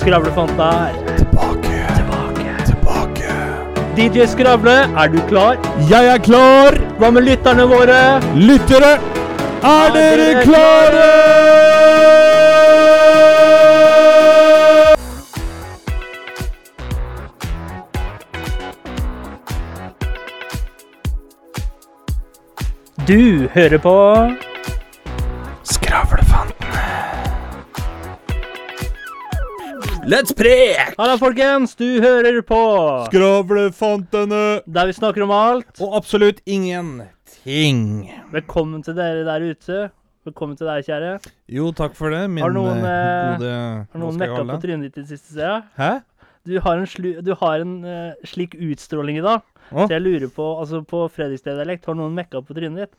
Skravlefanta her. Tilbake, Tilbake. tilbake. DJ Skravle, er du klar? Jeg er klar! Hva med lytterne våre? Lyttere, er dere dere klare? Du hører på Let's prek! Halla, folkens. Du hører på Skravlefantene. der vi snakker om alt. Og absolutt ingenting. Velkommen til dere der ute. Velkommen til deg, kjære. Jo, takk for det, min Har noen, eh, eh, gode Har noen mekka på trynet ditt i siste sida? Hæ? Du har en, slu, du har en uh, slik utstråling i dag. Så jeg lurer på, altså på Fredrikstad-dialekt, har noen mekka på trynet ditt?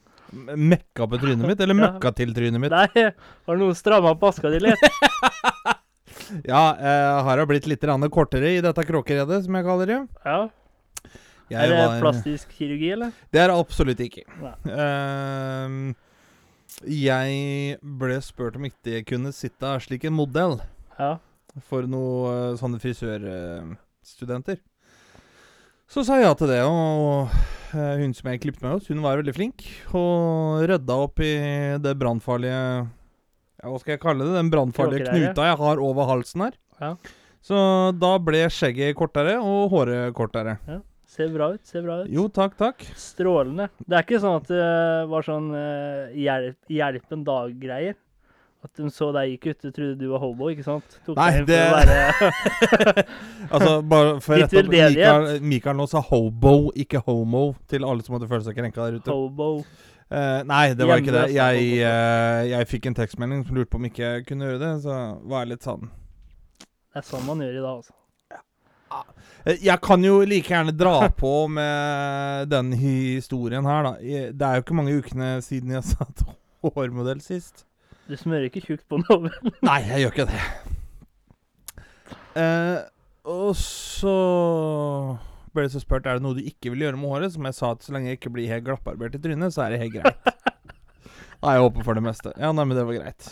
Mekka på trynet mitt, eller Ja. møkka til trynet mitt? Nei, har noen stramma på aska di litt? Ja, jeg har jeg blitt litt kortere i dette kråkeredet, som jeg kaller det. Ja. Jeg Er det var- plastisk kirurgi, eller? Det er det absolutt ikke. Ehm, jeg ble spurt om ikke jeg kunne sitte slik en modell Ja. for noen sånne frisørstudenter. Så sa jeg ja til det, og eh, hun som jeg klippet meg hos, hun var veldig flink. Og rydda opp i det brannfarlige ja, Hva skal jeg kalle det? Den brannfarlige knuta jeg har over halsen her. Ja. Så da ble skjegget kortere og håret kortere. Ja. Ser bra ut. Ser bra ut. Jo, takk, takk. Strålende. Det er ikke sånn at det var sånn uh, hjelp, hjelp en dag-greier. At de så deg gikk ut og trodde du var hobo, ikke sant? Tok Nei, det- Altså, bare for å rett opp. Mikael, Mikael nå sa hobo, ikke homo, til alle som hadde følt seg krenka der ute. hobo. Eh, nei, det var ikke det. Jeg, eh, jeg fikk en tekstmelding som lurte på om ikke jeg kunne gjøre det, så var jeg litt sånn Det er sånn man gjør i dag, altså. Eh, Jeg kan jo like gjerne dra på med den historien her, da. Det er jo ikke mange ukene siden jeg satt hårmodell sist. Du smører ikke tjukt på noe. vel? Nei, jeg gjør ikke det. Uh, og så ble så spurt er det noe du ikke vil gjøre med håret. Som jeg sa at så lenge jeg ikke blir helt glapparbeidet i trynet, så er det helt greit. Nei, jeg håper for det meste. Ja, nei, men det var greit.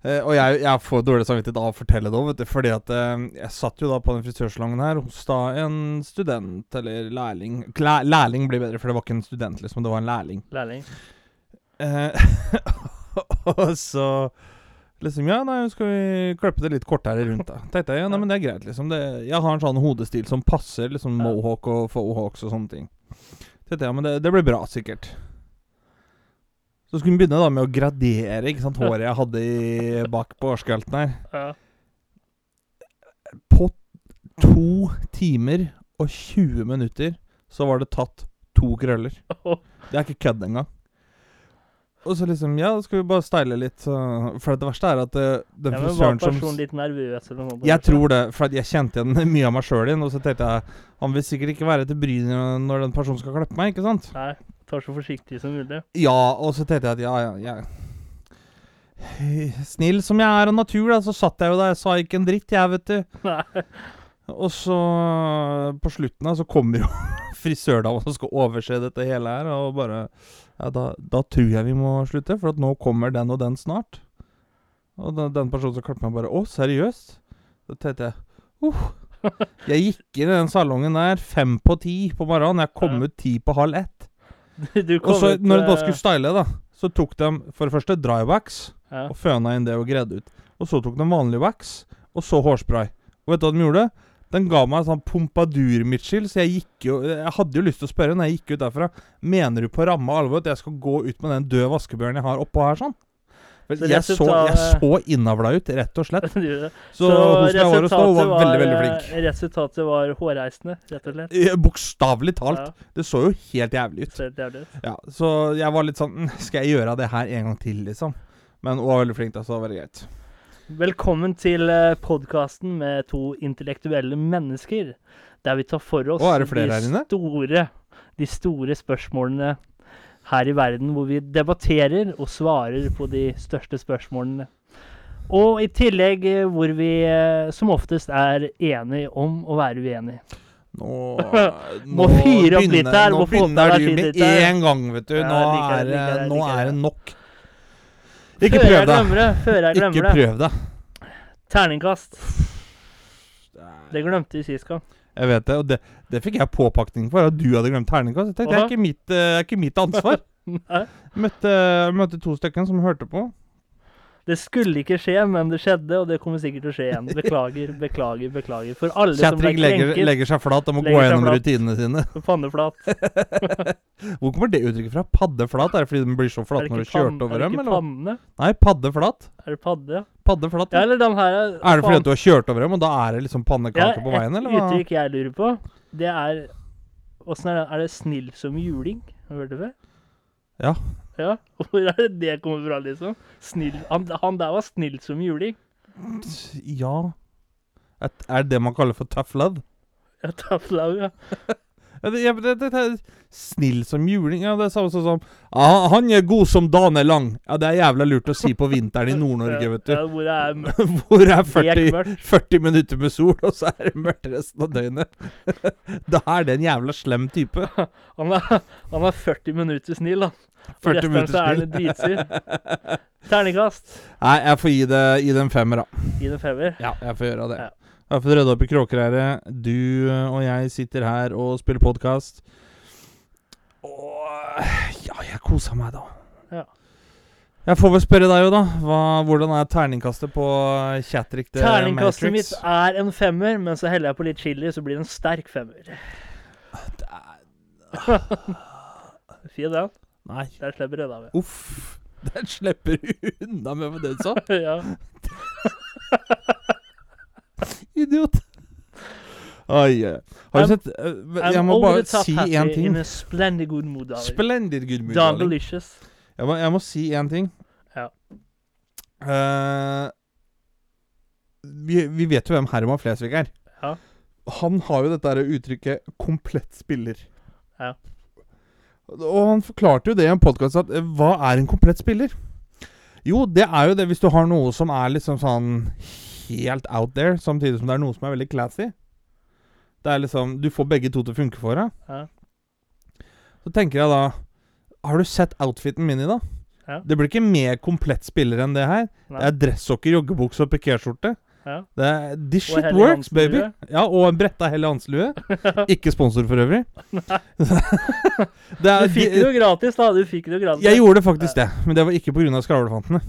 Eh, og jeg, jeg får dårlig samvittighet av å fortelle det òg, vet du. Fordi at eh, jeg satt jo da på den frisørsalongen her hos da en student eller lærling Læ Lærling blir bedre, for det var ikke en student, liksom. Det var en lærling. Lærling. Eh, og så liksom Ja, nei, skal vi klippe det litt kortere rundt, da. Tenkte jeg, ja, nei, men det er greit, liksom. Det, jeg har en sånn hodestil som passer liksom mohawk og fohawks og sånne ting. Tenkte jeg, ja, men det, det blir bra, sikkert. Så skulle vi begynne da med å gradere ikke sant, håret jeg hadde i, bak på årskelten her. På to timer og 20 minutter så var det tatt to krøller. Det er ikke kødd engang. Og så liksom Ja, da skal vi bare style litt. For det verste er at eh, den Ja, frisøren som litt nervøs eller noe? Jeg tror det, for at jeg kjente igjen mye av meg sjøl igjen. Og så tenkte jeg han vil sikkert ikke være til bry når den personen skal klippe meg, ikke sant? Nei. Tar så forsiktig som mulig. Ja, og så tenkte jeg at ja, ja, ja Snill som jeg er av natur, da, så satt jeg jo der. Jeg sa ikke en dritt, jeg, vet du. Nei. Og så, på slutten da, så kommer jo frisørdama som skal overse dette hele her, og bare Ja, da, da tror jeg vi må slutte, for at nå kommer den og den snart. Og den, den personen som klipper meg, bare Å, seriøst? Da tenkte jeg uh. Jeg gikk inn i den salongen der fem på ti på morgenen. Jeg kom ut ti på halv ett. Og så, når de da eh, skulle style, da, så tok de for det første dry wax og føna inn det og greide ut. Og så tok de vanlig wax, og så hårspray. Og vet du hva de gjorde? Den ga meg en sånn pompadur-Mitchell, så jeg gikk jo Jeg hadde jo lyst til å spørre når jeg gikk ut derfra Mener du på ramme alvor at jeg skal gå ut med den døde vaskebjørnen jeg har oppå her, sånn? Vel, Så jeg, så, jeg så innavla ut, rett og slett. så. Så, hun som jeg var hos da, hun var veldig, veldig eh, flink. Resultatet var hårreisende, rett og slett. Eh, Bokstavelig talt. Ja, Det så jo helt jævlig ut. jævlig ut. Ja, Så jeg var litt sånn "Mm, Skal jeg gjøre det her en gang til, liksom? Men hun var veldig flink, da, så det var veldig greit. Velkommen til podkasten med to intellektuelle mennesker. Der vi tar for oss Å, de, store, de store spørsmålene her i verden, hvor vi debatterer og svarer på de største spørsmålene. Og i tillegg eh, hvor vi eh, som oftest er enige om å være uenige. Nå, Må fyre opp litt her, Nå begynner du med en gang, vet du. Nå ja, liker er liker nå er det. nok. Ikke prøv deg. glemmer det. Før jeg Ikke glemmer det. prøv deg. Terningkast. Det glemte vi sist gang. Jeg vet det, og det, det fikk jeg påpakning for, at du hadde glemt terningkast. Jeg tenkte, det er ikke mitt, eh, er ikke mitt ansvar. Nei. Møtte, møtte to stykker som hørte på. Det skulle ikke skje, men det skjedde, og det kommer sikkert til å skje igjen. Beklager, beklager, beklager. For alle som ble Kjetring legger, krenket. legger seg flat og må gå gjennom flat. rutinene sine. Panneflat. Hvor kommer det uttrykket fra? Paddeflat? Er det fordi den blir så Er flat når du kjørte over er det dem? ikke Eller? panne? Nei, paddeflat. Er det padde? Paddeflat. Ja, Ja. eller den her Er det fordi at du har kjørt over dem, og da er det liksom pannekake på veien, eller Et uttrykk jeg lurer på, det er Åssen er det? Er det 'snill som juling'? Har du hørt det før? Ja. Ja, Hvor er det det kommer fra, liksom? Snill Han, han der var snill som juling. Ja Et, Er det det man kaller for tough love? Ja, tough love, ja. Ja, det, det, det, snill som juling? Ja, det er samme sånn som ah, 'Han er god som dagen er lang'. Ja, det er jævla lurt å si på vinteren i Nord-Norge, vet du. Ja, hvor det er. Hvor det er 40, 40 minutter med sol, og så er det mørkt resten av døgnet. Da er det en jævla slem type. Han er, han er 40 minutter snill, da. 40 Resten minutter er dritsur. Terningkast. Nei, jeg får gi det gi det en femmer, da. Gi det en femmer. Ja, jeg får gjøre det. Ja. Jeg har fått rydda opp i kråkereiret. Du eh, og jeg sitter her og spiller podkast. Og ja, jeg koser meg, da. Ja. Jeg får vel spørre deg jo, da. Hva, hvordan er terningkastet på Chatrick the Terningkastet mitt er en femmer, men så heller jeg på litt chili, så blir det en sterk femmer. Fin den. Nei, Der slipper jeg unna med. uff. Den slipper du unna med med den sånn? ja. Idiot. Oi. Har du sett eh, Jeg må bare si én ting. Splendid good mood, darling. Splendid good mood, darling. delicious Jeg må, jeg må si én ting. Ja. Uh, vi, vi vet jo hvem Herman Flesvig er. Ja. Han har jo dette der uttrykket 'komplett spiller'. Ja. Og han forklarte jo det i en podkast at eh, hva er en komplett spiller? Jo, det er jo det hvis du har noe som er liksom sånn helt out there, samtidig som det er noe som er veldig classy. Det er liksom Du får begge to til å funke for deg. Ja. Så tenker jeg da Har du sett outfiten min i dag? Ja. Det blir ikke mer komplett spiller enn det her. Nei. Det er dresssokker, joggebukse og pikéskjorte. Ja. Det er, This shit works, baby. Ja, og en bretta Helle Hansen-lue. ikke sponsor for øvrig. det er, Du fikk det jo gratis, da. Du fikk det jo gratis. jeg gjorde faktisk det, men det var ikke pga. skravlefantene.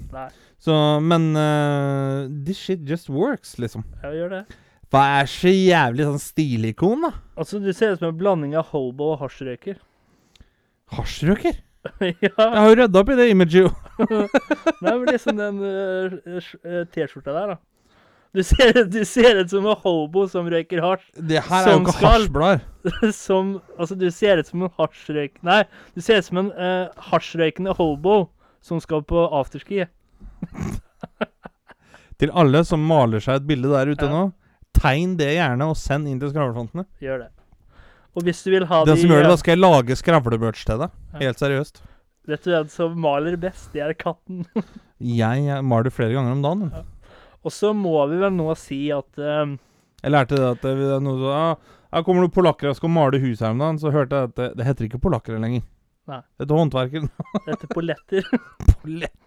Så, men uh, This shit just works, liksom. Ja, gjør det. Hva er så jævlig sånn stilikon, da? Altså, du ser ut som en blanding av hobo og hasjrøyker. Ja Jeg har jo rydda opp i det imaget, jo. Nei, men liksom den øh, T-skjorta der, da. Du ser, du ser ut som en hobo som røyker hasj. Det her er jo ikke hasjblader. Som Altså, du ser ut som en hasjrøyk... Nei, du ser ut som en uh, hasjrøykende hobo som skal på afterski. Til alle som maler seg et bilde der ute Ja. nå, tegn det gjerne og send inn til skravlefantene. Gjør det. Og hvis du vil ha Den de som gjør det, da skal jeg lage skravlemerch til deg. Ja. Helt seriøst. Vet du hvem som maler best? Det er katten. Jeg, jeg maler flere ganger om dagen. Og så må vi vel nå si at øh, Jeg lærte det at det er noe så, ah, Her kommer det polakker og skal male hus her om dagen. Så hørte jeg at det, det heter ikke polakkere lenger. Nei. Det heter håndverkere. dette polletter Polett.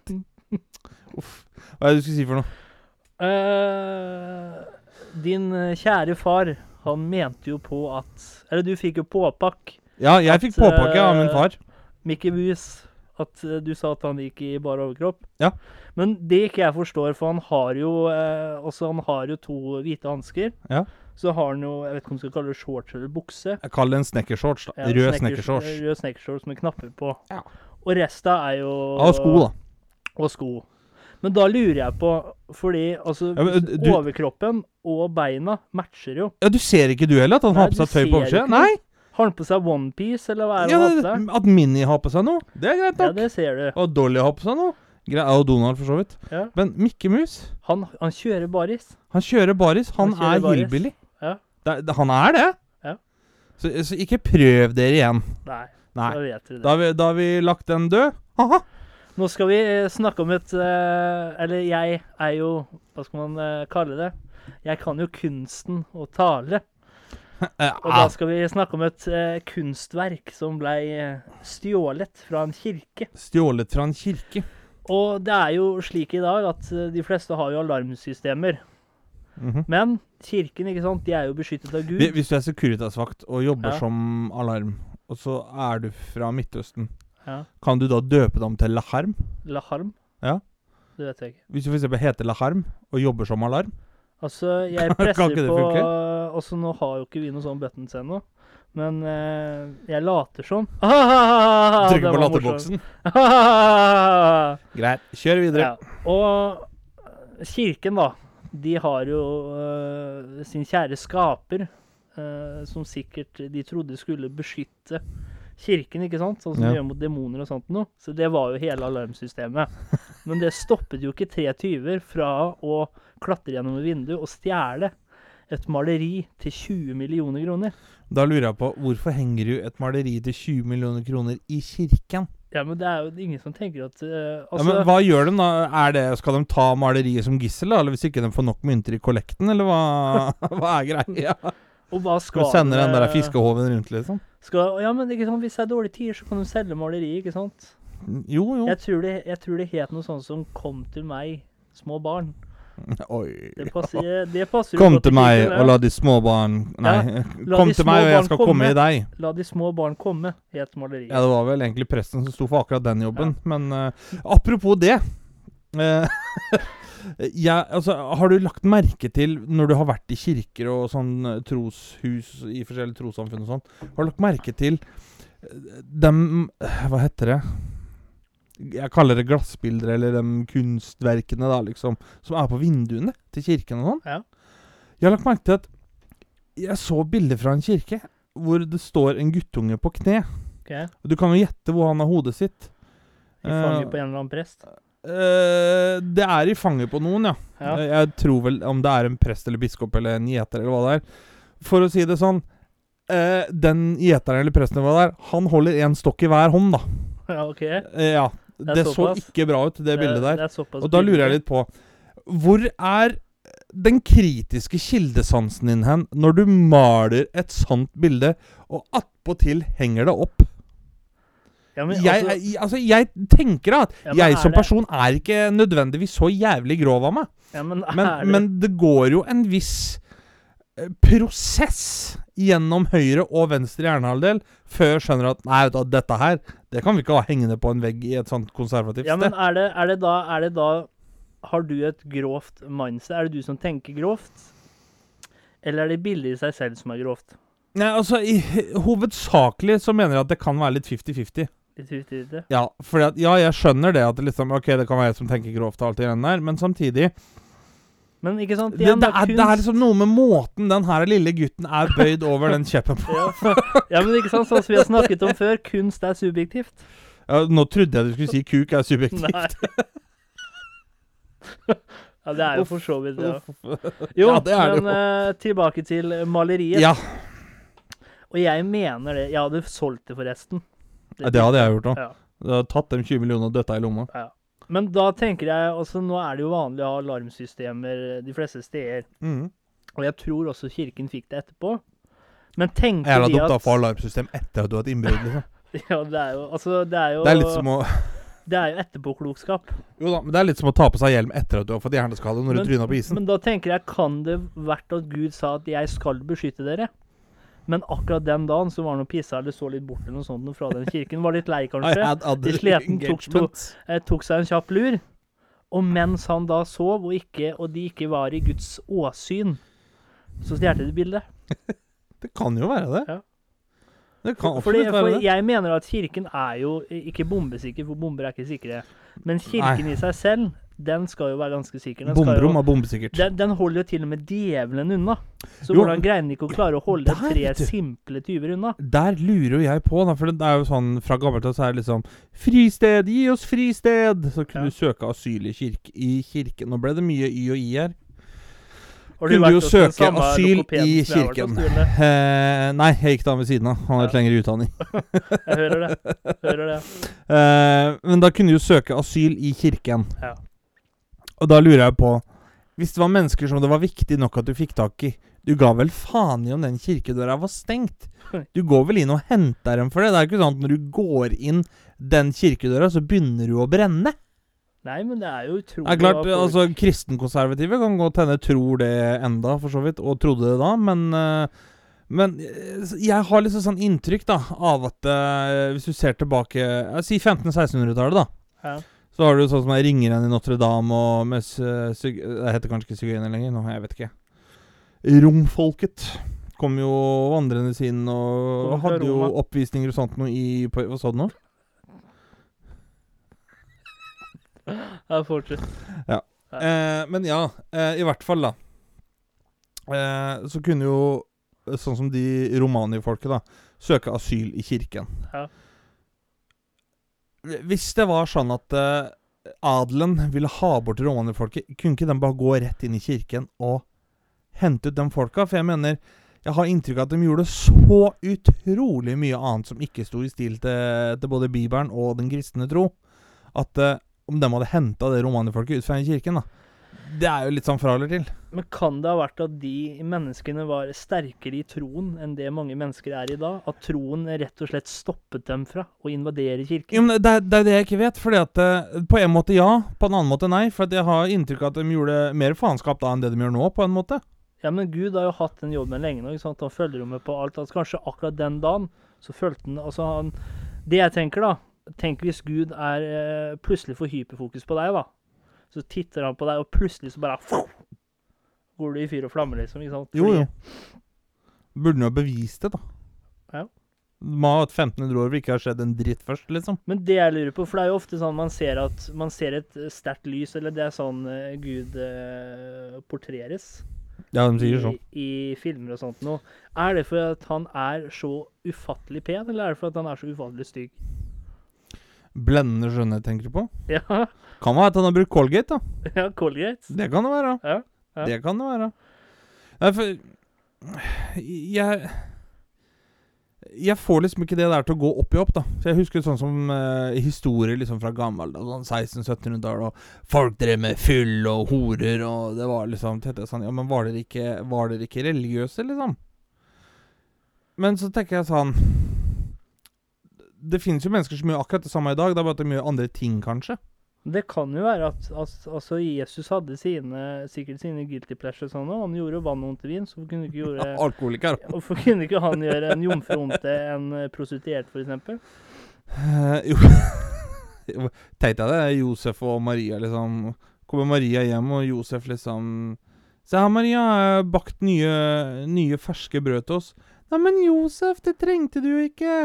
Uff. Hva er det du skulle si for noe? Uh, Din øh, kjære far, han mente jo på at Eller du fikk jo påpakk, Ja, jeg At, fikk påpakke av min eh, far. Mickey Mouse, at du sa at han gikk i bar overkropp. Ja. Men det ikke jeg forstår, for han har jo eh, også han har jo to hvite hansker. Ja. Så har han jo Jeg vet ikke om du skal kalle det shorts eller bukse. Jeg kaller det en snekkershorts. da. Ja, Rød snekkers- snekkershorts. Rød snekkershorts med knapper på. Ja. Og resta er jo Av sko, da. Og sko. Men da lurer jeg på, fordi altså Ja, men, du- overkroppen og beina matcher jo. Ja, Du ser ikke du heller at han Nei, har på seg tøy på ser Nei! Har han på seg onepiece, eller hva er det Ja, han har på seg? At Minnie har på seg noe, det er greit nok. Ja, det ser du. Og Dolly har på seg noe. Greit, Og Donald, for så vidt. Ja. Men Mikke Mus, Han, han kjører baris. han kjører baris. Han, Han kjører er hillbilly. Ja. Det, det, han er det. Ja. Så, så ikke prøv dere igjen. Nei, Nei. da vet dere det. Da har vi, da har vi lagt den død. Haha. Nå skal vi eh, snakke om et eh, Eller jeg er jo Hva skal man eh, kalle det? Jeg kan jo kunsten å tale. Og da skal vi snakke om et kunstverk som ble stjålet fra en kirke. Stjålet fra en kirke. Og det er jo slik i dag at de fleste har jo alarmsystemer. Mhm. Men kirken, ikke sant, de er jo beskyttet av Gud. Hvis du er Securitas-vakt og jobber Ja. som alarm, og så er du fra Midtøsten, Ja. kan du da døpe dem til Laharm? Laharm? Ja. Det vet jeg ikke. Hvis du f.eks. heter Laharm og jobber som alarm? Altså, jeg presser Kan ikke det på funke? Altså, nå har jo ikke vi noe sånn buttons ennå. Men eh, jeg later som Ah, Trykker den på var morsom. latterboksen. Greit. Kjør videre. Ja. Og kirken, da. De har jo uh, sin kjære skaper, uh, som sikkert de trodde skulle beskytte kirken, ikke sant? Sånn som Ja. de gjør mot demoner og sånt noe. Så det var jo hele alarmsystemet. Men det stoppet jo ikke tre tyver fra å klatre gjennom et vindu og stjele et maleri til 20 millioner kroner. Da lurer jeg på hvorfor henger du et maleri til 20 millioner kroner i kirken? Ja, men det er jo ingen som tenker at ja, Altså, men Hva gjør de da? Er det, skal de ta maleriet som gissel, da? Eller hvis ikke de får nok mynter i kollekten, eller hva, hva er greia? Og hva Skal du sender den der fiskehoven rundt, liksom? Skal, ja, men ikke sant, Hvis det er dårlige tider, så kan du selge maleri, ikke sant? Jo, jo. Jeg tror, det, jeg tror det het noe sånt som 'Kom til meg, små barn'. Oi. Det passer, det passer Kom til meg og la de små barn Nei, ja, kom til meg, og jeg skal komme. komme i deg. La de små barn komme, het maleriet. Ja, det var vel egentlig presten som sto for akkurat den jobben. Men uh, apropos det eh, ja, altså, Har du lagt merke til, når du har vært i kirker og sånn eh, troshus i forskjellige trossamfunn og sånn, har du lagt merke til eh, dem eh, Hva heter det? Jeg kaller det glassbilder, eller de kunstverkene, da, liksom, som er på vinduene til kirken og sånn. Ja. Jeg har lagt merke til at jeg så bilder fra en kirke hvor det står en guttunge på kne. Okay. Du kan jo gjette hvor han har hodet sitt. I fanget på en eller annen prest. Eh, det er i fanget på noen, ja. Ja. Eh, Jeg tror vel om det er en prest eller biskop eller en gjeter eller hva det er. For å si det sånn uh, Den gjeteren eller presten eller hva det er, han holder én stokk i hver hånd, da. ja, ok. Uh, ja. Det Det, så ikke bra ut, det bildet der. Det Og da lurer jeg litt på Hvor er den kritiske kildesansen din hen når du maler et sånt bilde, og attpåtil henger det opp? Ja, men, jeg, altså, jeg, altså, jeg tenker at Ja, jeg som person er ikke nødvendigvis så jævlig grov av meg. men, Men, det, men det går jo en viss eh, prosess gjennom høyre og venstre hjernehalvdel før jeg skjønner at nei, vet du, dette her det kan vi ikke ha hengende på en vegg i et sånt konservativt ja, men er det, er det da Er det da Har du et grovt mindset? Er det du som tenker grovt? Eller er det bildet i seg selv som er grovt? Nei, altså, i, Hovedsakelig så mener jeg at det kan være litt 50-50. Litt vittig. Ja, fordi at, ja, jeg skjønner det at det liksom, ok, det kan være jeg som tenker grovt og alt det der, men samtidig Men ikke sant? det, igjen, det, er, det er liksom noe med måten den her lille gutten er bøyd over den kjeppen på. ja. men ikke sant, sånn som vi har snakket om før, kunst er subjektivt. Ja, nå trodde jeg du skulle si kuk er subjektivt. Ja, det er jo for så vidt det. Ja. Jo, Ja, det er det men eh, tilbake til maleriet. Ja, Og jeg mener det. Jeg hadde solgt det, forresten. Ja, det hadde jeg gjort òg. Ja. Hadde tatt de 20 millionene og døtta i lomma. Men da tenker jeg altså Nå er det jo vanlig å ha alarmsystemer de fleste steder. Mm. Og jeg tror også kirken fikk det etterpå. Men tenkte Jeg at de adopta at for alarmsystem etter at du har hatt innbrudd. Liksom. Ja, det er jo Altså, det er jo Det er litt som å Det er jo etterpåklokskap. Jo da, men det er litt som å ta på seg hjelm etter at du har fått hjerneskade når du tryna på isen. Men da tenker jeg, kan det vært at Gud sa at 'jeg skal beskytte dere'? Men akkurat den dagen så var han og pissa eller så litt bort eller noe sånt fra den kirken. Var litt lei, kanskje. De sleten tok to- Eh, tok seg en kjapp lur. Og mens han da sov, og, ikke, og de ikke var i Guds åsyn, så stjal de bildet. Det kan jo være det. Ja. Det kan Fordi, absolutt være for det. jeg mener at kirken er jo ikke bombesikker, for bomber er ikke sikre. Men kirken i seg selv, den skal jo være ganske sikker. Den, Bomberom er bombesikkert. den, den holder jo til og med djevelen unna. Så Jo, hvordan greier den ikke å klare å holde der, tre simple tyver unna? Der lurer jo jeg på, da, for det er jo sånn fra gammelt av så er det liksom Fristed! Gi oss fristed! Så kunne Ja. du søke asyl i, kirke, i kirken. Nå ble det mye y og i her. Har Kunne vært du jo søke asyl i kirken? du? Eh, nei, jeg gikk da ved siden av. Han har litt Ja. lengre utdanning. Jeg hører det. Hører det. Eh, men da kunne du jo søke asyl i kirken. Ja. Og da lurer jeg på Hvis det var mennesker som det var viktig nok at du fikk tak i Du ga vel faen i om den kirkedøra var stengt? Du går vel inn og henter dem for det? Det er ikke sånn at når du går inn den kirkedøra, så begynner du å brenne? Nei, men det er jo utrolig Det er klart, altså Kristenkonservative kan godt hende tror det enda, for så vidt, og trodde det da, men eh, Men eh, jeg har liksom sånn inntrykk da av at eh, hvis du ser tilbake Si 1500-1600-tallet, da. ja. Så har du sånn som er ringeren i Notre-Dame og med syg- Det heter kanskje ikke sigøyner lenger nå, jeg vet ikke. Romfolket kom jo vandrende inn og hadde jo oppvisninger og sånt noe i Hva sa du nå? ja, fortsett. Ja. Eh, men ja, eh, i hvert fall, da. Eh, så kunne jo, eh, sånn som de romani-folket, da, søke asyl i kirken. Ja. Hvis det var sånn at uh, adelen ville ha bort romanifolket, kunne ikke de bare gå rett inn i kirken og hente ut de folka? For jeg mener jeg har inntrykk av at de gjorde så utrolig mye annet som ikke sto i stil til, til både Bibelen og den kristne tro, at uh, om de hadde henta det romanifolket ut fra kirken, da Det er jo litt sånn fra eller til. Men kan det ha vært at de menneskene var sterkere i troen enn det mange mennesker er i dag? At troen rett og slett stoppet dem fra å invadere kirken? Jo, men det, det er det jeg ikke vet. Fordi at eh, På en måte ja, på en annen måte nei. For jeg har inntrykk av at de gjorde mer faenskap da enn det de gjør nå, på en måte. Ja, men Gud har jo hatt den jobben lenge nå. ikke sant? Han følger jo med på alt. Altså, kanskje akkurat den dagen så følte han Altså, han Det jeg tenker, da Tenk hvis Gud er eh, plutselig får hyperfokus på deg, da. Så titter han på deg, og plutselig så bare går du i fyr og flamme, liksom. ikke sant? Jo, Fordi- jo. Burde ha bevist det, da. Ja. Må ha hatt 1500 år hvor ikke har skjedd en dritt først, liksom. Men det jeg lurer på, for det er jo ofte sånn man ser at man ser et eh, sterkt lys, eller det er sånn uh, Gud uh, portreres Ja, de sier i, sånn. i filmer og sånt noe. Er det for at han er så ufattelig pen, eller er det for at han er så ufattelig stygg? Blendende skjønnhet, tenker du på? Ja, Kan være at han har brukt Colgate, da. ja Colgate. Det kan det være. Ja, ja. Det kan det være. Nei, for Jeg Jeg får liksom ikke det der til å gå opp i opp, da. Så Jeg husker sånn som eh, historier liksom fra gammel, sånn 1600-1700-tallet, og folk drev med fyll og horer, og det var liksom tette, sånn Ja, men var dere ikke, var dere ikke religiøse, liksom? Men så tenker jeg sånn Det finnes jo mennesker som gjør akkurat det samme i dag, det er bare at de gjør andre ting, kanskje. Det kan jo være at altså, Jesus hadde sine, sikkert sine guilty pleasures og han gjorde vann om til vin, så kunne ikke gjøre Alkoholiker. Hvorfor kunne ikke han gjøre en jomfru om til en eh, prostituert, f.eks.? Uh, jo Jo, Tenk deg det, Josef og Maria, liksom. Kommer Maria hjem, og Josef liksom Se her, Maria, jeg har bakt nye, nye ferske brød til oss. Nei, men Josef, det trengte du jo ikke.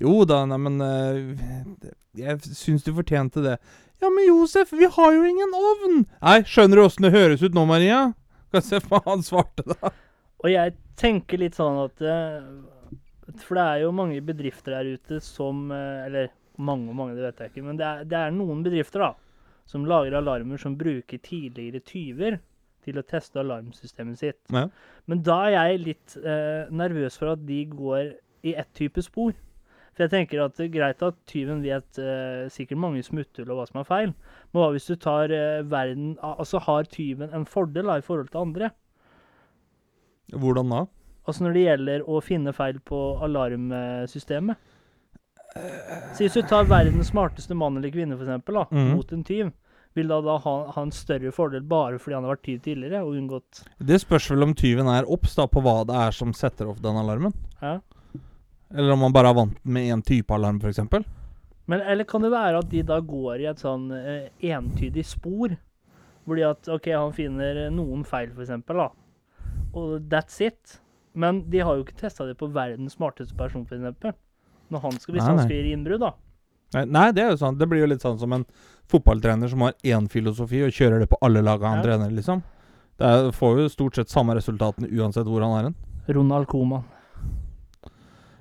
Jo da, nei, men eh, Jeg syns du fortjente det. Ja, men Josef, vi har jo ingen ovn! Nei, skjønner du åssen det høres ut nå, Maria? Skal se hva han svarte, da. Og jeg tenker litt sånn at eh, For det er jo mange bedrifter der ute som eh, Eller mange og mange, det vet jeg ikke. Men det er, det er noen bedrifter da, som lager alarmer som bruker tidligere tyver til å teste alarmsystemet sitt. Ja. Men da er jeg litt eh, nervøs for at de går i ett type spor. For jeg tenker at det er greit at tyven vet eh, sikkert mange smutthull og hva som er feil, men hva hvis du tar eh, verden Altså har tyven en fordel da, i forhold til andre? Hvordan da? Altså når det gjelder å finne feil på alarmsystemet. Så hvis du tar verdens smarteste mann eller kvinne for eksempel, da, mm. mot en tyv. Vil da, da ha, ha en større fordel bare fordi han har vært tyv tidligere og unngått Det spørs vel om tyven er obs på hva det er som setter opp den alarmen. ja. Eller om man bare er vant med én type alarm, f.eks. Men Eller kan det være at de da går i et sånn eh, entydig spor? Fordi at OK, han finner noen feil, eksempel, da. Og that's it. Men de har jo ikke testa det på verdens smarteste person, eksempel. Når han skal, hvis Nei, han skal gjøre innbrudd, da. Nei, nei, det er jo sant. Det blir jo litt sånn som en fotballtrener som har én filosofi og kjører det på alle laga han Ja. trener, liksom. Det er, får jo stort sett samme resultatene uansett hvor han er hen. Ronald Coman.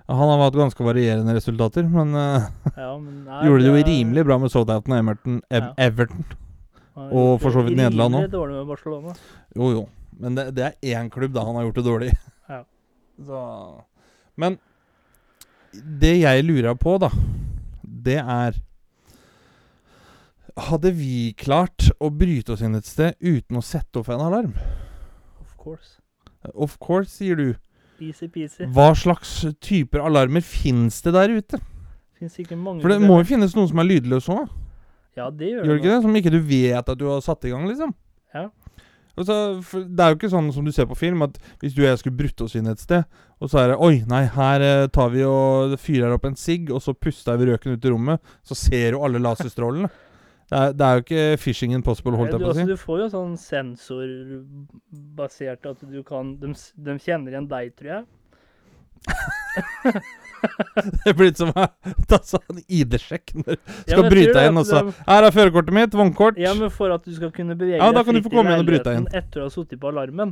Han har hatt ganske varierende resultater, men eh, Ja, men nei, gjorde det jo rimelig bra med Southampton og Everton. Ev Ja. Everton. og for så vidt Nederland òg. dårlig med Barcelona. Jo, jo. Men det, det er én klubb da han har gjort det dårlig. Ja. Så Men det jeg lurer på, da, det er Hadde vi klart å bryte oss inn et sted uten å sette opp en alarm? Of course. Of course, sier du. Easy-peasy. Hva slags typer alarmer fins det der ute? Finnes sikkert mange For det må jo finnes noen som er lydløse òg. Ja, det gjør Gjør det ikke det? Som ikke du vet at du har satt i gang, liksom. Ja. Altså, det er jo ikke sånn som du ser på film, at hvis du og jeg skulle brutt oss inn et sted, og så er det Oi, nei, her eh, tar vi og fyrer opp en sigg, og så puster vi røken ut i rommet, så ser du alle laserstrålene. Det er, det er jo ikke fishing impossible, holdt jeg på å altså, si. du får jo sånn sensorbasert at du kan de, de kjenner igjen deg, tror jeg. Det er blitt som å ta sånn ID-sjekk når du skal ja, bryte deg inn, også. og så Her er førerkortet mitt, vognkort. Ja, men for at du skal kunne bevege Ja, deg fritt i leiligheten etter å ha sittet på alarmen.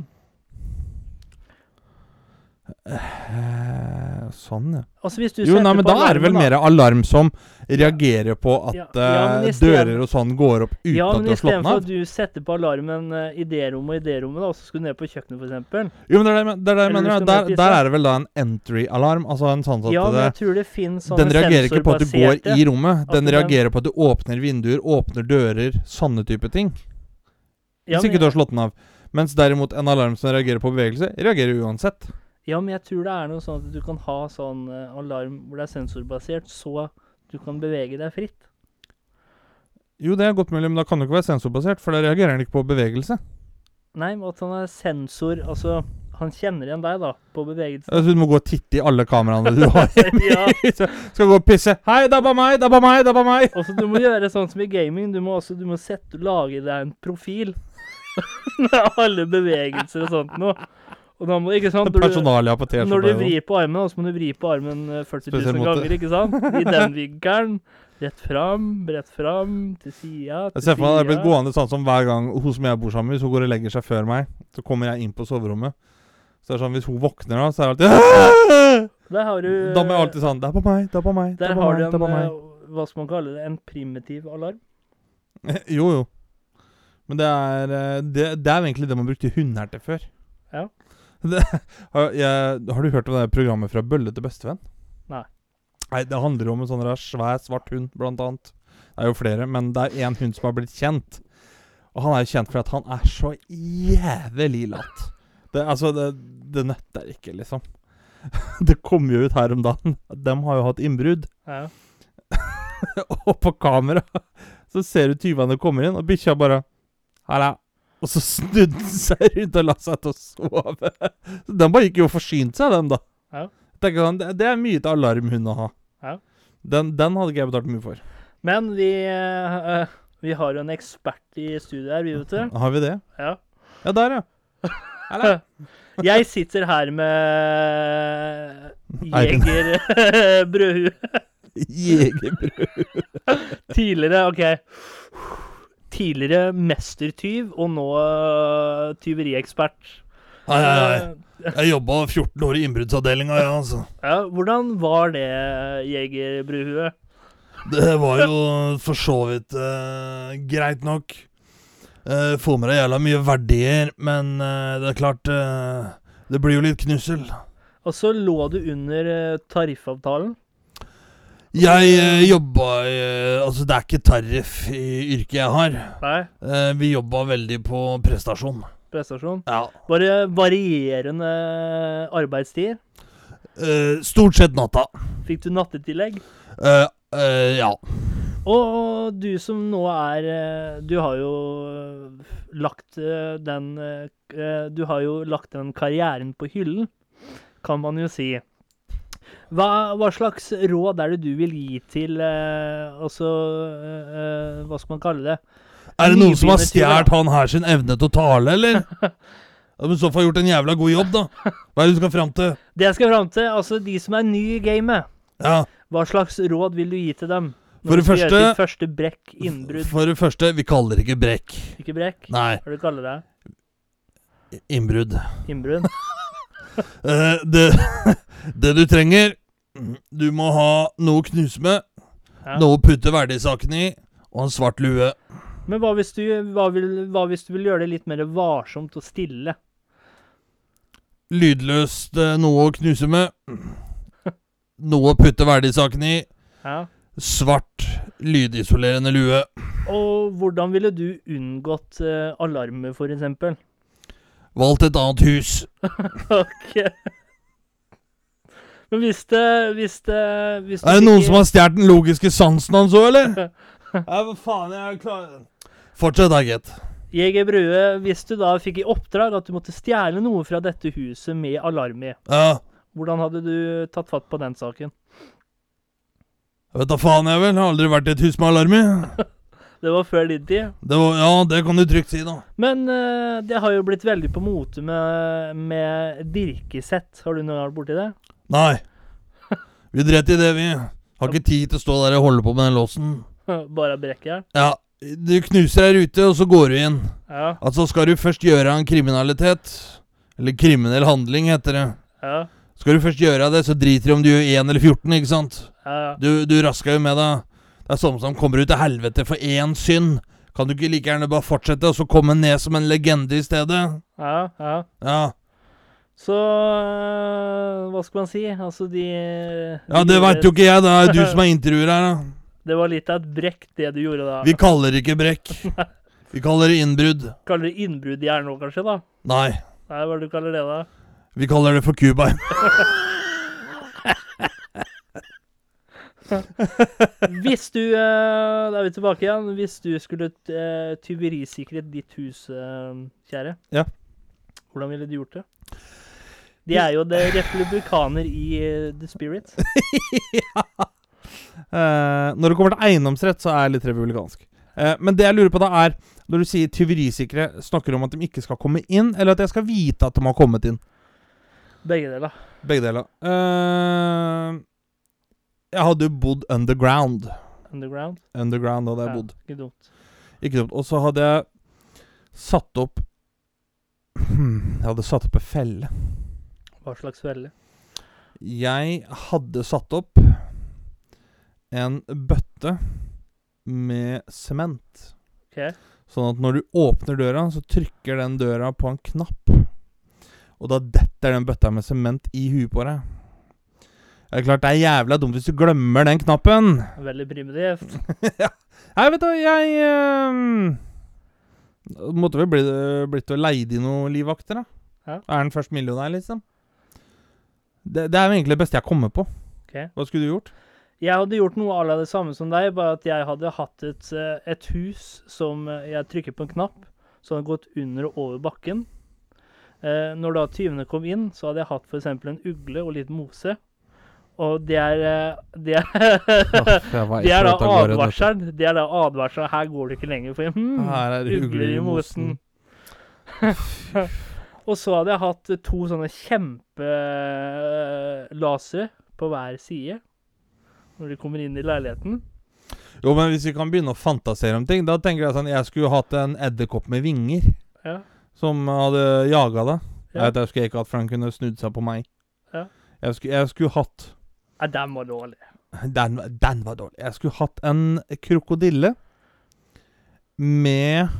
Eh, sånn, ja. Altså Jo, nei, men da er det vel mer alarm som reagerer på at Ja, ja, eh, dører og sånn går opp uten at du har slått den av. Ja, men istedenfor at du setter på alarmen eh, i det rommet og i det rommet, da, og så skal du ned på kjøkkenet, f.eks. Jo, men det er det, det, er det jeg mener. Der, der er det vel da en entry-alarm. Altså en sånn at Ja, men jeg tror det finnes sånne Den reagerer ikke på at du går i rommet. Den reagerer på at du åpner vinduer, åpner dører, sånne type ting. Hvis ikke du har slått den av. Mens derimot en alarm som reagerer på bevegelse, reagerer uansett. Ja, men jeg tror det er noe sånn at du kan ha sånn eh, alarm hvor det er sensorbasert, så du kan bevege deg fritt. Jo, det er godt mulig, men da kan det ikke være sensorbasert, for da reagerer han ikke på bevegelse. Nei, men at han er sensor Altså, han kjenner igjen deg, da, på bevegelse. Altså, du må gå og titte i alle kameraene du har. ja. Skal gå og pisse. Hei, det er bare meg, det er bare meg, det er bare meg. Også, du må gjøre sånn som i gaming. Du må også du må sette, lage deg en profil med alle bevegelser og sånt noe. Og da må ikke sant når du, Personalia på når du T-skjorta. vrir på armen, så må du vri på armen eh, 40 000 ganger, ikke sant? I den vinkelen. Rett fram, bredt fram, til sida, Jeg ser for meg det er blitt gående sånn som hver gang hun som jeg bor sammen med, hvis hun går og legger seg før meg, så kommer jeg inn på soverommet. Så det er sånn, Hvis hun våkner da, så er det alltid Der har du Da må jeg alltid sånn Det er på meg, det er på meg, det er på har meg. du det er en eh, Hva skal man kalle det? En primitiv alarm? Jo, jo. Men det er eh, Det, det er egentlig det man brukte hundeherter før. Ja. Det, har, jeg, har du hørt om det programmet fra Bølle til bestevenn? Nei. Nei, Det handler om en sånn der svær, svart hund, blant annet. Det er jo flere, men det er én hund som har blitt kjent. Og han er jo kjent for at han er så jævlig lat. Det, altså, det, det nøtter ikke, liksom. Det kom jo ut her om dagen. De har jo hatt innbrudd. Ja. og på kamera så ser du tyvene komme inn, og bikkja bare Halla. Og så snudde den seg rundt og la seg til å sove. Så Den bare gikk jo og forsynte seg, den, da. Ja. Tenker sånn, det, er mye til alarmhund å ha. Ja. Den, den hadde ikke jeg betalt mye for. Men vi, eh, eh, vi har jo en ekspert i studiet her, vi vet du. Har vi det? Ja. Ja, der, ja. Eller? Jeg sitter her med Eivind. Jeger brødhue. Jegerbrød. Tidligere, OK. Tidligere mestertyv, og nå uh, tyveriekspert. Nei, nei, hei. Eh, Jeg jobba 14 år i innbruddsavdelinga, ja, altså. Ja, hvordan var det, Jegerbruhue? Det var jo for så vidt uh, greit nok. Uh, får med deg jævla mye verdier, men uh, det er klart Det blir jo litt knussel. Og så lå du under tariffavtalen. Jeg uh, jobba eh, Altså, det er ikke tariff i yrket jeg har. Nei, Uh, vi jobba veldig på prestasjon. prestasjon. Ja. Var det varierende arbeidstider? Stort sett natta. Fikk du nattetillegg? Ja. Og du som nå er Du har jo lagt den Du har jo lagt den karrieren på hyllen, kan man jo si. Hva, hva slags råd er det du vil gi til eh, Altså eh, eh, Hva skal man kalle det? Er det noen som har stjålet han her sin evne til å tale, eller? Ja, men I så fall gjort en jævla god jobb, da. Hva er det du skal fram til? Det jeg skal fram til, altså de som er nye i gamet, Ja, hva slags råd vil du gi til dem? For det første- første brekk, For det første, vi kaller det ikke brekk. ikke brekk? Nei, Hva er det du kaller det? innbrudd. Innbrudd? Eh, det, det du trenger Du må ha noe å knuse med, Ja. noe å putte verdisakene i, og en svart lue. Men hva hvis, du, hva, vil, hva hvis du vil gjøre det litt mer varsomt og stille? Lydløst eh, noe å knuse med. Noe å putte verdisakene i. Ja. Svart, lydisolerende lue. Og hvordan ville du unngått uh, alarmer, eksempel? Valgt et annet hus. ok. Men hvis det Hvis det hvis Er det noen som har stjålet den logiske sansen hans òg, eller? Ja, hva faen, jeg er klar Fortsett, da, gitt. Jeger Brue, hvis du da fikk i oppdrag at du måtte stjele noe fra dette huset med alarm i, Ja. hvordan hadde du tatt fatt på den saken? Jeg vet da faen, jeg vel. Jeg har aldri vært i et hus med alarm i. Det var før din tid. Det var, ja, det kan du trygt si, da. Men uh, det har jo blitt veldig på mote med, med dirkesett. Har du noen gang vært borti det? Nei. Vi dret i det, vi. Har ikke tid til å stå der og holde på med den låsen. Bare brekkjern? Ja, du knuser ei rute, og så går du inn. Ja. Altså, skal du først gjøre en kriminalitet, eller kriminell handling, heter det. Ja. Skal du først gjøre det, så driter du om du gjør 1 eller 14, ikke sant? Ja. Du, du rasker jo med deg. Det er sånn som kommer ut til helvete for én synd. Kan du ikke like gjerne bare fortsette, og så komme ned som en legende i stedet? ja. ja. Ja. Så øh, hva skal man si? Altså, de Ja, det veit jo ikke jeg. Det er du som er intervjuer her, da. Det var litt av et brekk, det du gjorde da. Vi kaller det ikke brekk. Vi kaller det innbrudd. Kaller det innbrudd i nå, kanskje? da? Nei, Nei, hva er det du kaller det, da? vi kaller det for Cuba. Hvis du øh, Da er vi tilbake igjen. Hvis du skulle øh, tyverisikret ditt hus, øh, kjære, Ja. hvordan ville du gjort det? De er jo det republikaner i The Spirit. Eh, når det kommer til eiendomsrett, så er jeg litt republikansk. Uh, men det jeg lurer på da, er når du sier tyverisikre, snakker du om at de ikke skal komme inn, eller at jeg skal vite at de har kommet inn? Begge deler. Begge deler. Eh, jeg hadde jo bodd underground. Underground. Underground hadde jeg Ja, bodd. ikke dumt. Ikke dumt. Og så hadde jeg satt opp Hmm, Jeg hadde satt opp en felle. Hva slags felle? Jeg hadde satt opp en bøtte med sement. Ok. Sånn at når du åpner døra, så trykker den døra på en knapp. Og da detter den bøtta med sement i huet på deg. Det er klart det er jævla dumt hvis du glemmer den knappen. Veldig primitivt. Nei, vet du, jeg ehm, Måtte vel bli, blitt og leid inn noen livvakter, da. Ja. Er den først millionær, liksom? Det, det er jo egentlig det beste jeg kommer på. Okay. Hva skulle du gjort? Jeg hadde gjort noe à la det samme som deg, bare at jeg hadde hatt et, eh, et hus som eh, jeg trykker på en knapp, som hadde gått under og over bakken. Eh, når da tyvene kom inn, så hadde jeg hatt f.eks. en ugle og litt mose. Og det er eh, Det er, det er da advarselen. Det er da advarselen. Her går det ikke lenger, for hmm, Her er det ugler i mosen. og så hadde jeg hatt to sånne kjempelasere på hver side når de kommer inn i leiligheten. Jo, men hvis vi kan begynne å fantasere om ting, da tenker jeg sånn Jeg skulle hatt en edderkopp med vinger Ja. som hadde jaga deg. Ja. Jeg vet jeg skulle ikke hatt, for han kunne snudd seg på meg. Ja. Jeg, skulle, jeg skulle hatt Nei, den var dårlig. Den, den var dårlig. Jeg skulle hatt en krokodille med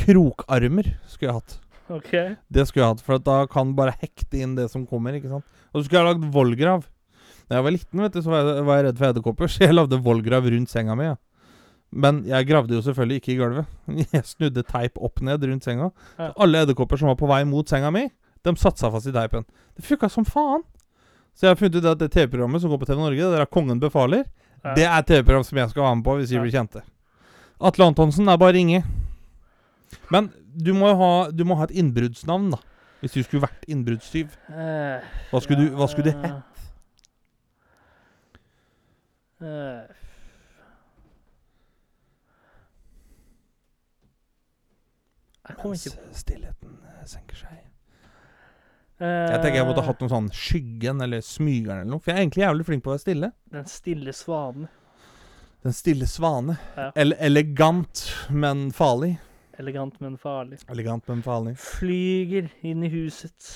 krokarmer. Skulle jeg hatt. OK. Det skulle jeg hatt, for da kan bare hekte inn det som kommer. ikke sant? Og så skulle jeg lagd vollgrav. Da jeg var liten, vet du, så var jeg, var jeg redd for edderkopper, så jeg lagde vollgrav rundt senga mi. Ja. Men jeg gravde jo selvfølgelig ikke i gulvet. Jeg snudde teip opp ned rundt senga. Ja. Alle edderkopper som var på vei mot senga mi, de satte seg fast i teipen. Det funka som faen. Så jeg har funnet ut at det TV-programmet som går på TV Norge, der er Kongen befaler, Ja. det er TV-program som jeg skal være med på hvis vi blir kjente. Atle Antonsen er bare å ringe. Men du må ha, du må ha et innbruddsnavn, da. Hvis du skulle vært innbruddstyv. Eh, Hva skulle, du, hva skulle det hett? eh, Mens stillheten eh, senker seg. Eh, Jeg tenker jeg måtte hatt noe sånn Skyggen eller Smygeren eller noe. For jeg er egentlig jævlig flink på å være stille. Den stille svanen. Den stille svane. Ja. Ele elegant, men farlig. Elegant, men farlig. Elegant, men farlig. Flyger inn i huset.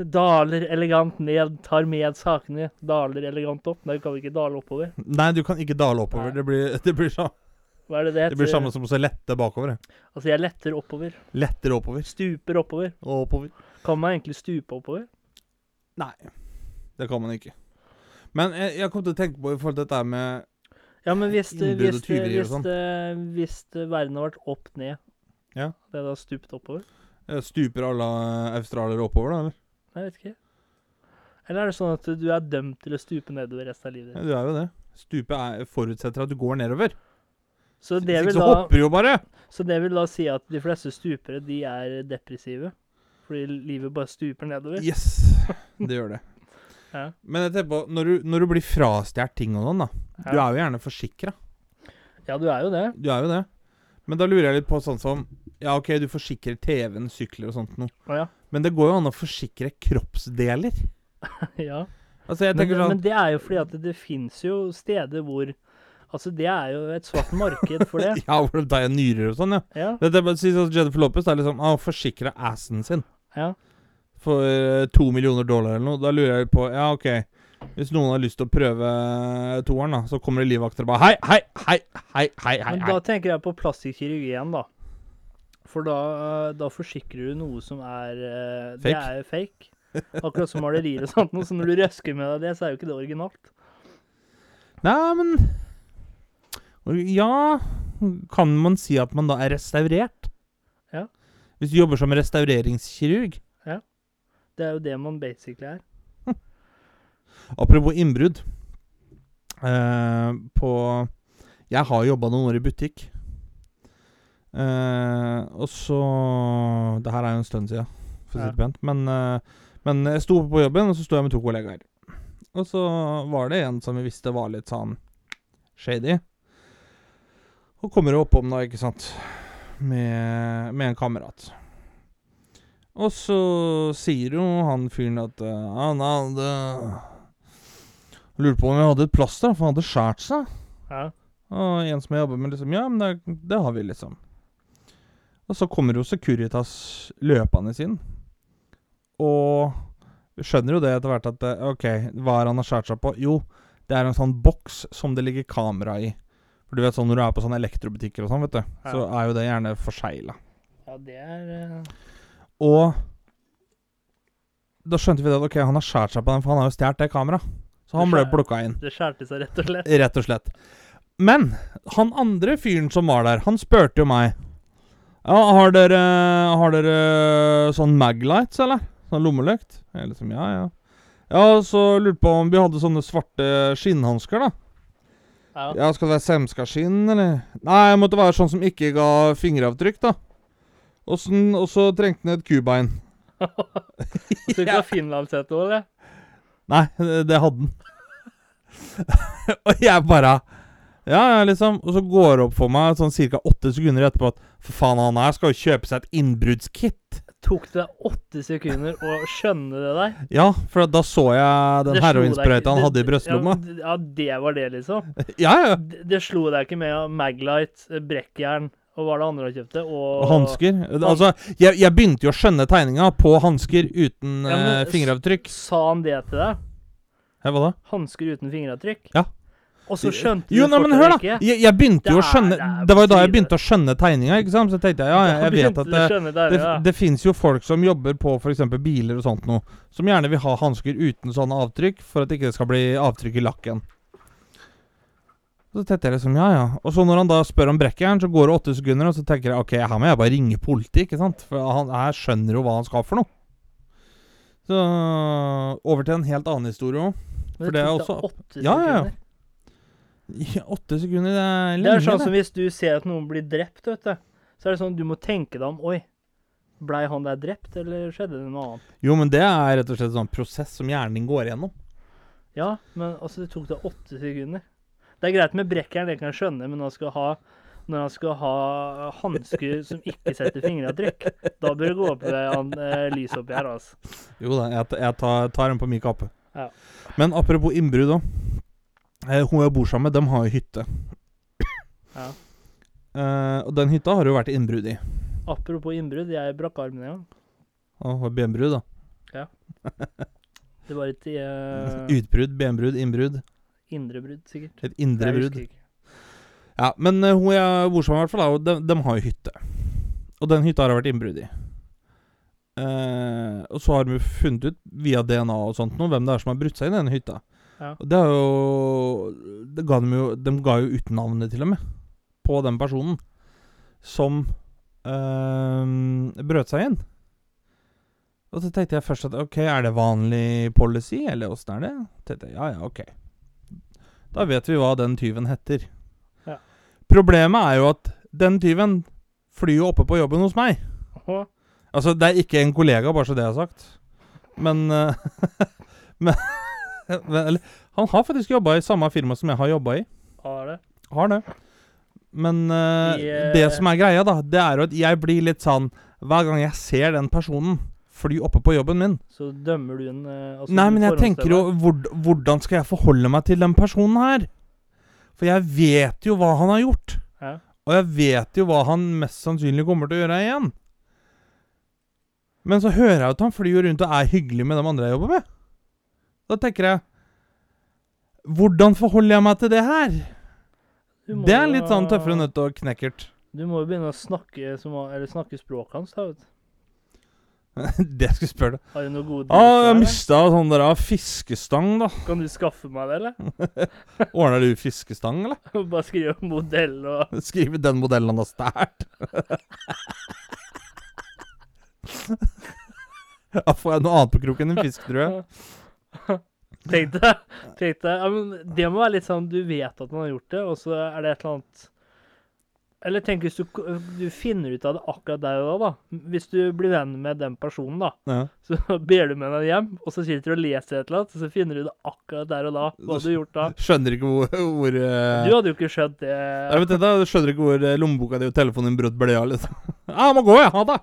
Daler elegant ned, tar med sakene. Daler elegant opp. Nei, du kan ikke dale oppover. Nei, du kan ikke dale oppover. Nei. Det blir, det blir, sånn det det heter? det blir samme som å se lette bakover. Altså, jeg letter oppover. Letter oppover. Stuper oppover. Oppover. Kan man egentlig stupe oppover? Nei, det kan man ikke. Men jeg, jeg kom til å tenke på i forhold til dette med Ja, men hvis, det- Innbrudd og hvis, det- tyverier og hvis, sånn. det- hvis det verden har vært opp ned, Ja. det er da stupt oppover? eh, Stuper alle australiere oppover, da? eller? Jeg vet ikke. Eller er det sånn at du er dømt til å stupe nedover resten av livet Ja, ditt? du er jo det. Stupe er, forutsetter at du går nedover. Så Hvis det, ikke vil så da, hopper du jo bare. så det vil da si at de fleste stupere, de er depressive? Fordi livet bare stuper nedover? Yes, det gjør det. Ja. Men jeg tenker på, når du, når du blir frastjålet ting og sånn, da. Du er jo gjerne forsikra. ja, du er jo det. Du er jo det. Men da lurer jeg litt på sånn som Ja, OK, du forsikrer TV-en, sykler og sånt noe. Ja. Men det går jo an å forsikre kroppsdeler. ja. Altså, jeg Men, tenker men sånn det er jo fordi at det, det fins jo steder hvor Altså, det er jo et svart marked for det. Ja, hvor de tar nyrer og sånn, ja. Ja. Det, det, sånn Jennifer Lopez er liksom Å, forsikre assen sin ja. for eh, to millioner dollar eller noe. Da lurer jeg på Ja, OK. Hvis noen har lyst til å prøve eh, toeren, da, så kommer det livvakter og bare Hei, hei, hei, hei, hei, hei. Men da tenker jeg på plastikkirurgi igjen, da. For da, eh, da forsikrer du noe som er fake. Det er fake. Akkurat som malerier og sånt. Så når du røsker med deg det, så er jo ikke det originalt. Nei, men Ja Kan man si at man da er restaurert? Hvis du jobber som restaureringskirurg? Ja. Det er jo det man basically er. Apropos innbrudd. Eh, på Jeg har jobba noen år i butikk. Eh, og så Det her er jo en stund siden, for å si det pent. Men, eh, men jeg sto oppe på jobben, og så sto jeg med to kollegaer. Og så var det en som vi visste var litt sånn shady. Og kommer oppom, da, ikke sant, med, med en kamerat. Og så sier jo han fyren at uh, han hadde Lurte på om vi hadde et plaster, for han hadde skåret seg. Ja. Og en som jeg jobber med, liksom Ja, men det, det har vi, liksom. Og så kommer jo Securitas løpende inn. Og vi skjønner jo det etter hvert at eh, OK, hva er det han har skåret seg på? Jo, det er en sånn boks som det ligger kamera i. For du vet sånn når du er på sånne elektrobutikker og sånn, vet du, Ja. så er jo det gjerne forsegla. ja, det er uh... Og da skjønte vi det at ok, han har skåret seg på den, for han har jo stjålet det kameraet. Så han ble plukka inn, Det skjærte seg rett og slett. rett og slett. Men han andre fyren som var der, han spurte jo meg Ja, har dere Har dere sånn Maglights, eller? Sånn lommelykt? Jeg liksom, ja, ja. Ja, så lurte på om vi hadde sånne svarte skinnhansker, da. Ja. Ja, skal det være semskaskinn, eller? Nei, det måtte være sånn som ikke ga fingeravtrykk, da. Og, sånn, og så trengte han et kubein. Så du ikke har finlandshette òg, eller? Nei, det, det hadde den. og jeg bare Ja, ja, liksom. Og så går det opp for meg sånn ca. åtte sekunder etterpå at for faen, han her skal jo kjøpe seg et innbruddskit. Tok det deg åtte sekunder å skjønne det der? Ja, for da så jeg den heroinsprøyta han hadde i brystlomma. Ja, ja, det var det, liksom? Ja, ja. Det, det slo deg ikke med Maglite, brekkjern og hva det andre han kjøpte? Og hansker. Altså, jeg, jeg begynte jo å skjønne tegninga på hansker uten Ja, eh, fingeravtrykk. Sa han det til deg? Ja, hva da? Hansker uten fingeravtrykk? Ja. Og så skjønte Jo, du nei, men hør, da! Jeg, jeg begynte jo å skjønne det var jo da jeg begynte å skjønne tegninga, ikke sant? Så tenkte jeg ja, jeg, jeg vet at det, det, det fins jo folk som jobber på f.eks. biler og sånt noe, som gjerne vil ha hansker uten sånne avtrykk, for at det ikke skal bli avtrykk i lakken. Så tenkte jeg liksom, ja ja. Og så når han da spør om brekkjern, så går det åtte sekunder, og så tenker jeg ok, her må jeg bare ringe politiet, ikke sant? For han her skjønner jo hva han skal for noe. Så over til en helt annen historie òg. For det er også- åtte Ja, ja, ja. Åtte sekunder, det er Det er sånn som hvis du ser at noen blir drept, vet du. Så er det sånn du må tenke deg om Oi, blei han der drept, eller skjedde det noe annet? Jo, men det er rett og slett en sånn prosess som hjernen din går igjennom. Ja, men altså, det tok deg åtte sekunder. Det er greit med brekkjern, det kan jeg skjønne, men når han skal ha når han skal ha hansker som ikke setter fingeravtrykk, da bør det gå opp an- eh, lys oppi her, altså. Jo da, jeg, jeg tar, tar en på min kappe. Ja. Men apropos innbrudd òg. Eh, hun jeg bor sammen med, dem har jo hytte. Ja. Eh, og den hytta har det jo vært innbrudd i. Apropos innbrudd, jeg brakk armen en gang. Og var benbrudd, da. Ja. Det var et uh, Utbrudd, benbrudd, innbrudd. indre brudd, sikkert. Et indre brudd. Ja, men uh, hun jeg bor sammen med, i hvert fall, de, har jo hytte. Og den hytta har det vært innbrudd i. Eh, og så har de funnet ut, via DNA og sånt, noe, hvem det er som har brutt seg inn i denne hytta. Ja. Og det er jo det ga dem jo De ga jo ut navnet, til og med, på den personen som øh, brøt seg inn. Og så tenkte jeg først at ok, er det vanlig policy, eller åssen er det? tenkte jeg, ja ja, ok. Da vet vi hva den tyven heter. Ja. Problemet er jo at den tyven flyr jo oppe på jobben hos meg. Å, Altså, det er ikke en kollega, bare så det er sagt. Men, uh, men Eller han har faktisk jobba i samme firma som jeg har jobba i. har det. Har det. Men uh, eh, det som er greia, da, det er jo at jeg blir litt sånn Hver gang jeg ser den personen fly oppe på jobben min Så dømmer du en eh, altså, Nei, men jeg tenker jo hvor, Hvordan skal jeg forholde meg til den personen her? For jeg vet jo hva han har gjort. Ja. Og jeg vet jo hva han mest sannsynlig kommer til å gjøre igjen. Men så hører jeg at han flyr rundt og er hyggelig med de andre jeg jobber med. Da tenker jeg Hvordan forholder jeg meg til det her? Det er litt sånn tøffere nødt og knekkert. Du må jo begynne å snakke, som, eller snakke språket hans. da, vet du. det jeg skulle spørre deg. Har du noe gode Ah, jeg mista sånn der ah, fiskestang, da. Kan du skaffe meg det, eller? Ordner du fiskestang, eller? Bare skrive modell og Skrive den modellen han har stjålet. Da får jeg noe annet på kroken enn fisk, tror jeg. Tenk deg, tenk deg ja, men Det må være litt sånn du vet at man har gjort det, og så er det et eller annet Eller tenk hvis du, du finner ut av det akkurat der og da, da. Hvis du blir venn med den personen, da, Ja. så ber du med henne hjem, og så sitter du og leser et eller annet, og så finner du det akkurat der og da. Hva du har gjort da? Skjønner ikke hvor, hvor uh... Du hadde jo ikke skjønt det. Jeg vet ikke, Du skjønner ikke hvor eh, lommeboka di og telefonen din brøt av, liksom. Ja, må gå, jeg. Ha det.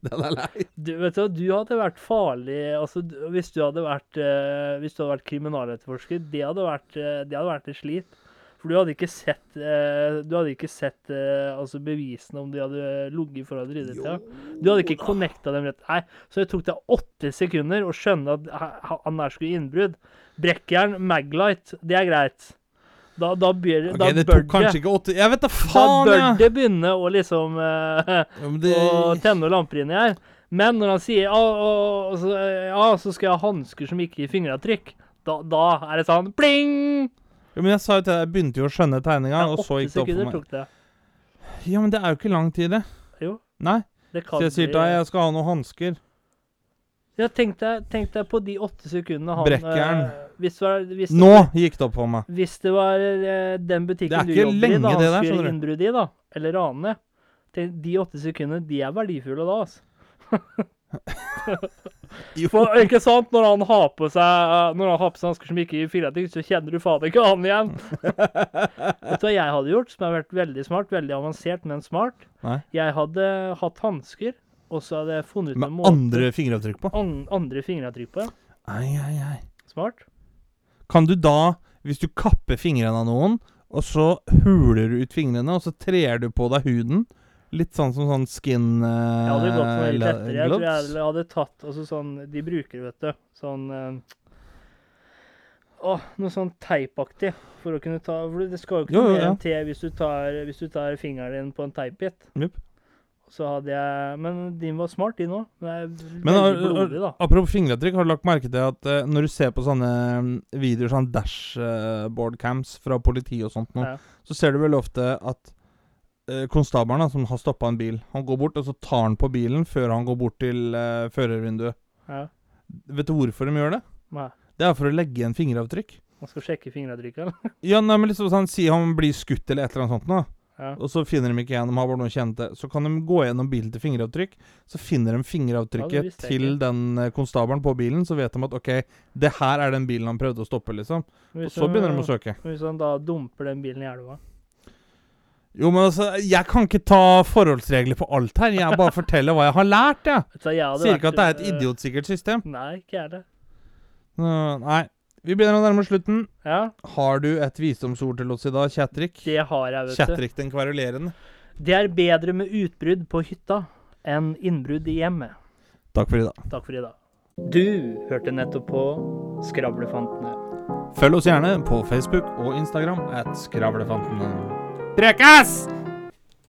Den er lei. Du vet du, du hadde vært farlig altså, Hvis du hadde vært uh, Hvis du hadde vært kriminaletterforsker, det hadde vært, uh, det hadde vært et slit. For du hadde ikke sett uh, Du hadde ikke sett altså bevisene om de hadde ligget for å drevet til. Du hadde ikke connecta dem rett. Nei, så det tok deg åtte sekunder å skjønne at han der skulle i innbrudd. Brekkjern, Maglite, det er greit. Da, da, bør, okay, da det tok kanskje ikke åtte Jeg vet da da bør det begynne å liksom uh, Ja, det, Å tenne lamper inni her. Men når han sier ja, og, og så, ja, så skal jeg ha hansker som ikke gir fingeravtrykk, da, da er det sånn pling! ja, men jeg sa jo til deg, jeg begynte jo å skjønne tegninga, og så gikk det opp for meg. tok det. Ja, men det er jo ikke lang tid, det. Jo, Nei. det Så jeg sier til deg, jeg skal ha noen hansker. Ja, tenk deg, tenk deg på de åtte sekundene han Brekkjern. Eh, hvis, det var, hvis, det Nå gikk det opp for meg. hvis det var eh, den butikken du jobber i, da han skulle innbrudd i, da, eller rane De åtte sekundene, de er verdifulle da, altså. For, ikke sant? Når han har på seg Når han har på seg hansker som ikke gir fingeravtrykk, så kjenner du faen ikke han igjen. Vet du hva jeg hadde gjort, som har vært veldig smart? Veldig avansert, men smart. Nei. Jeg hadde hatt hansker, og så hadde jeg funnet ut Med andre fingeravtrykk på. an, andre fingeravtrykk på. Ai, ai, ai. Smart. Kan du da, hvis du kapper fingrene av noen, og så huler du ut fingrene, og så trer du på deg huden Litt sånn som sånn skin uh, Jeg hadde gått for noe litt lettere. Jeg tror jeg hadde tatt altså sånn De bruker, vet du, sånn uh, Åh, noe sånn teipaktig for å kunne ta For det skal jo ikke Jo, jo, ja. til hvis du tar, hvis du tar fingeren din på en teipbit. Jupp. Så hadde jeg Men din var smart, din òg. Den er Men har- blodig. Apropos fingeravtrykk, har du lagt merke til at uh, når du ser på sånne mm, videoer, sånn dashboard-cams fra politi og sånt nå, Ja. så ser du vel ofte at uh, konstabelen som har stoppa en bil, han går bort og så tar han på bilen før han går bort til uh, førervinduet. Ja. Vet du hvorfor de gjør det? Nei. Det er for å legge igjen fingeravtrykk. Man skal sjekke fingeravtrykket. eller? Ja, nei, men liksom sånn, Si han blir skutt eller et eller annet sånt, nå, Ja. og så finner de ikke igjen, de har bare noen kjente. Så kan de gå gjennom bilen til fingeravtrykk. Så finner de fingeravtrykket ja, til den eh, konstabelen på bilen. Så vet de at OK, det her er den bilen han prøvde å stoppe, liksom. Og så han- begynner de å søke. Hvis han da dumper den bilen i elva. Jo, men altså, jeg kan ikke ta forholdsregler på alt her. Jeg bare forteller hva jeg har lært, jeg. Hadde Sier ikke at det er et eh, idiotsikkert system. Nei, ikke er det. Nei. Vi begynner å nærme oss slutten. Ja, Har du et visdomsord til oss i dag, Kjetrik? det har jeg, vet du. Kjetrik den kverulerende. Det er bedre med utbrudd på hytta enn innbrudd i hjemmet. Takk for i dag. Takk for i dag. Du hørte nettopp på Skravlefantene. Følg oss gjerne på Facebook og Instagram at Skravlefantene. Prekas!